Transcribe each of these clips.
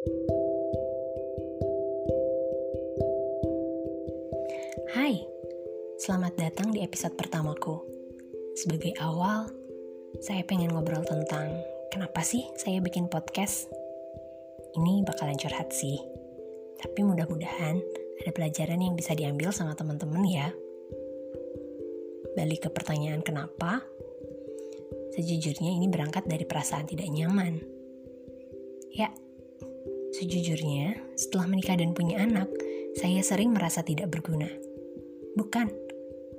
Hai, selamat datang di episode pertamaku. Sebagai awal, saya pengen ngobrol tentang kenapa sih saya bikin podcast. Ini bakalan curhat sih, tapi mudah-mudahan ada pelajaran yang bisa diambil sama teman-teman ya. Balik ke pertanyaan kenapa, sejujurnya ini berangkat dari perasaan tidak nyaman. Ya, sejujurnya setelah menikah dan punya anak, saya sering merasa tidak berguna Bukan,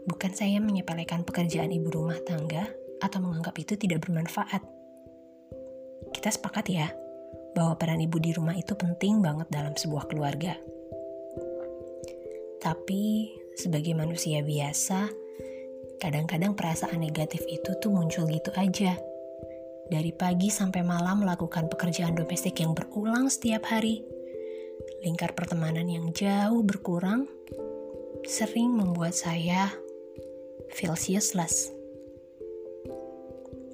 bukan saya menyepelekan pekerjaan ibu rumah tangga atau menganggap itu tidak bermanfaat. Kita sepakat ya, bahwa peran ibu di rumah itu penting banget dalam sebuah keluarga. Tapi, sebagai manusia biasa, kadang-kadang perasaan negatif itu tuh muncul gitu aja. Dari pagi sampai malam melakukan pekerjaan domestik yang berulang setiap hari. Lingkar pertemanan yang jauh berkurang sering membuat saya feel useless.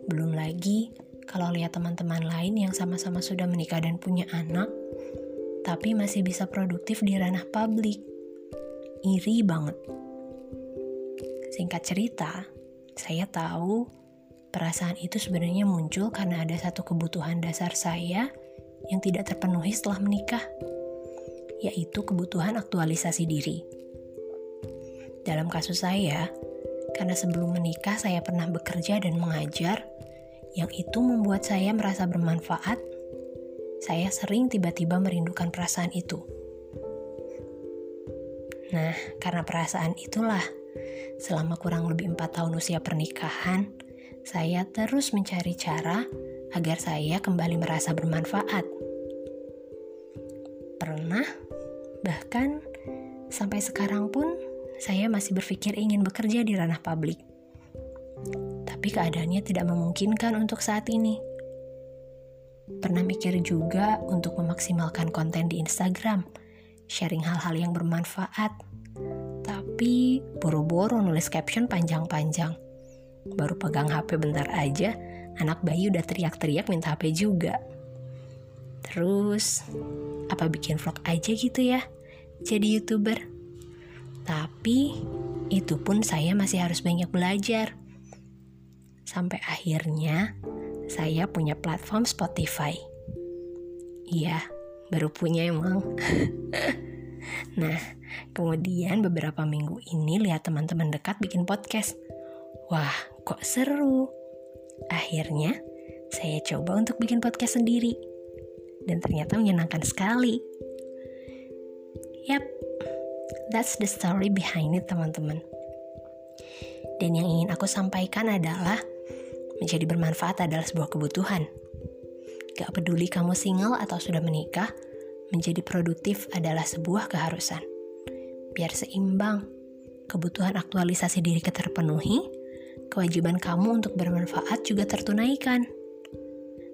Belum lagi kalau lihat teman-teman lain yang sama-sama sudah menikah dan punya anak, tapi masih bisa produktif di ranah publik. Iri banget. Singkat cerita, saya tahu perasaan itu sebenarnya muncul karena ada satu kebutuhan dasar saya yang tidak terpenuhi setelah menikah, yaitu kebutuhan aktualisasi diri. Dalam kasus saya, karena sebelum menikah saya pernah bekerja dan mengajar, yang itu membuat saya merasa bermanfaat, saya sering tiba-tiba merindukan perasaan itu. Nah, karena perasaan itulah, selama kurang lebih empat tahun usia pernikahan, saya terus mencari cara agar saya kembali merasa bermanfaat. Pernah, bahkan sampai sekarang pun saya masih berpikir ingin bekerja di ranah publik. Tapi keadaannya tidak memungkinkan untuk saat ini. Pernah mikir juga untuk memaksimalkan konten di Instagram, sharing hal-hal yang bermanfaat. Tapi boro-boro nulis caption panjang-panjang. Baru pegang HP bentar aja, anak bayi udah teriak-teriak minta HP juga. Terus, apa bikin vlog aja gitu ya? Jadi YouTuber? Tapi itu pun saya masih harus banyak belajar. Sampai akhirnya saya punya platform Spotify. Iya, baru punya emang. nah, kemudian beberapa minggu ini lihat teman-teman dekat bikin podcast. Wah, kok seru. Akhirnya, saya coba untuk bikin podcast sendiri. Dan ternyata menyenangkan sekali. Yap, That's the story behind it, teman-teman. Dan yang ingin aku sampaikan adalah menjadi bermanfaat adalah sebuah kebutuhan. Gak peduli kamu single atau sudah menikah, menjadi produktif adalah sebuah keharusan. Biar seimbang, kebutuhan aktualisasi diri terpenuhi, kewajiban kamu untuk bermanfaat juga tertunaikan.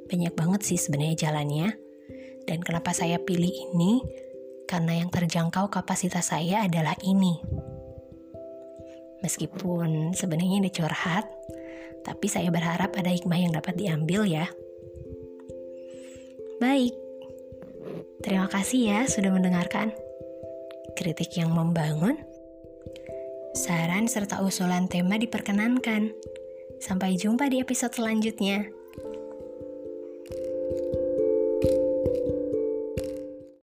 Banyak banget sih sebenarnya jalannya. Dan kenapa saya pilih ini? karena yang terjangkau kapasitas saya adalah ini. Meskipun sebenarnya ini curhat, tapi saya berharap ada hikmah yang dapat diambil ya. Baik, terima kasih ya sudah mendengarkan. Kritik yang membangun, saran serta usulan tema diperkenankan. Sampai jumpa di episode selanjutnya.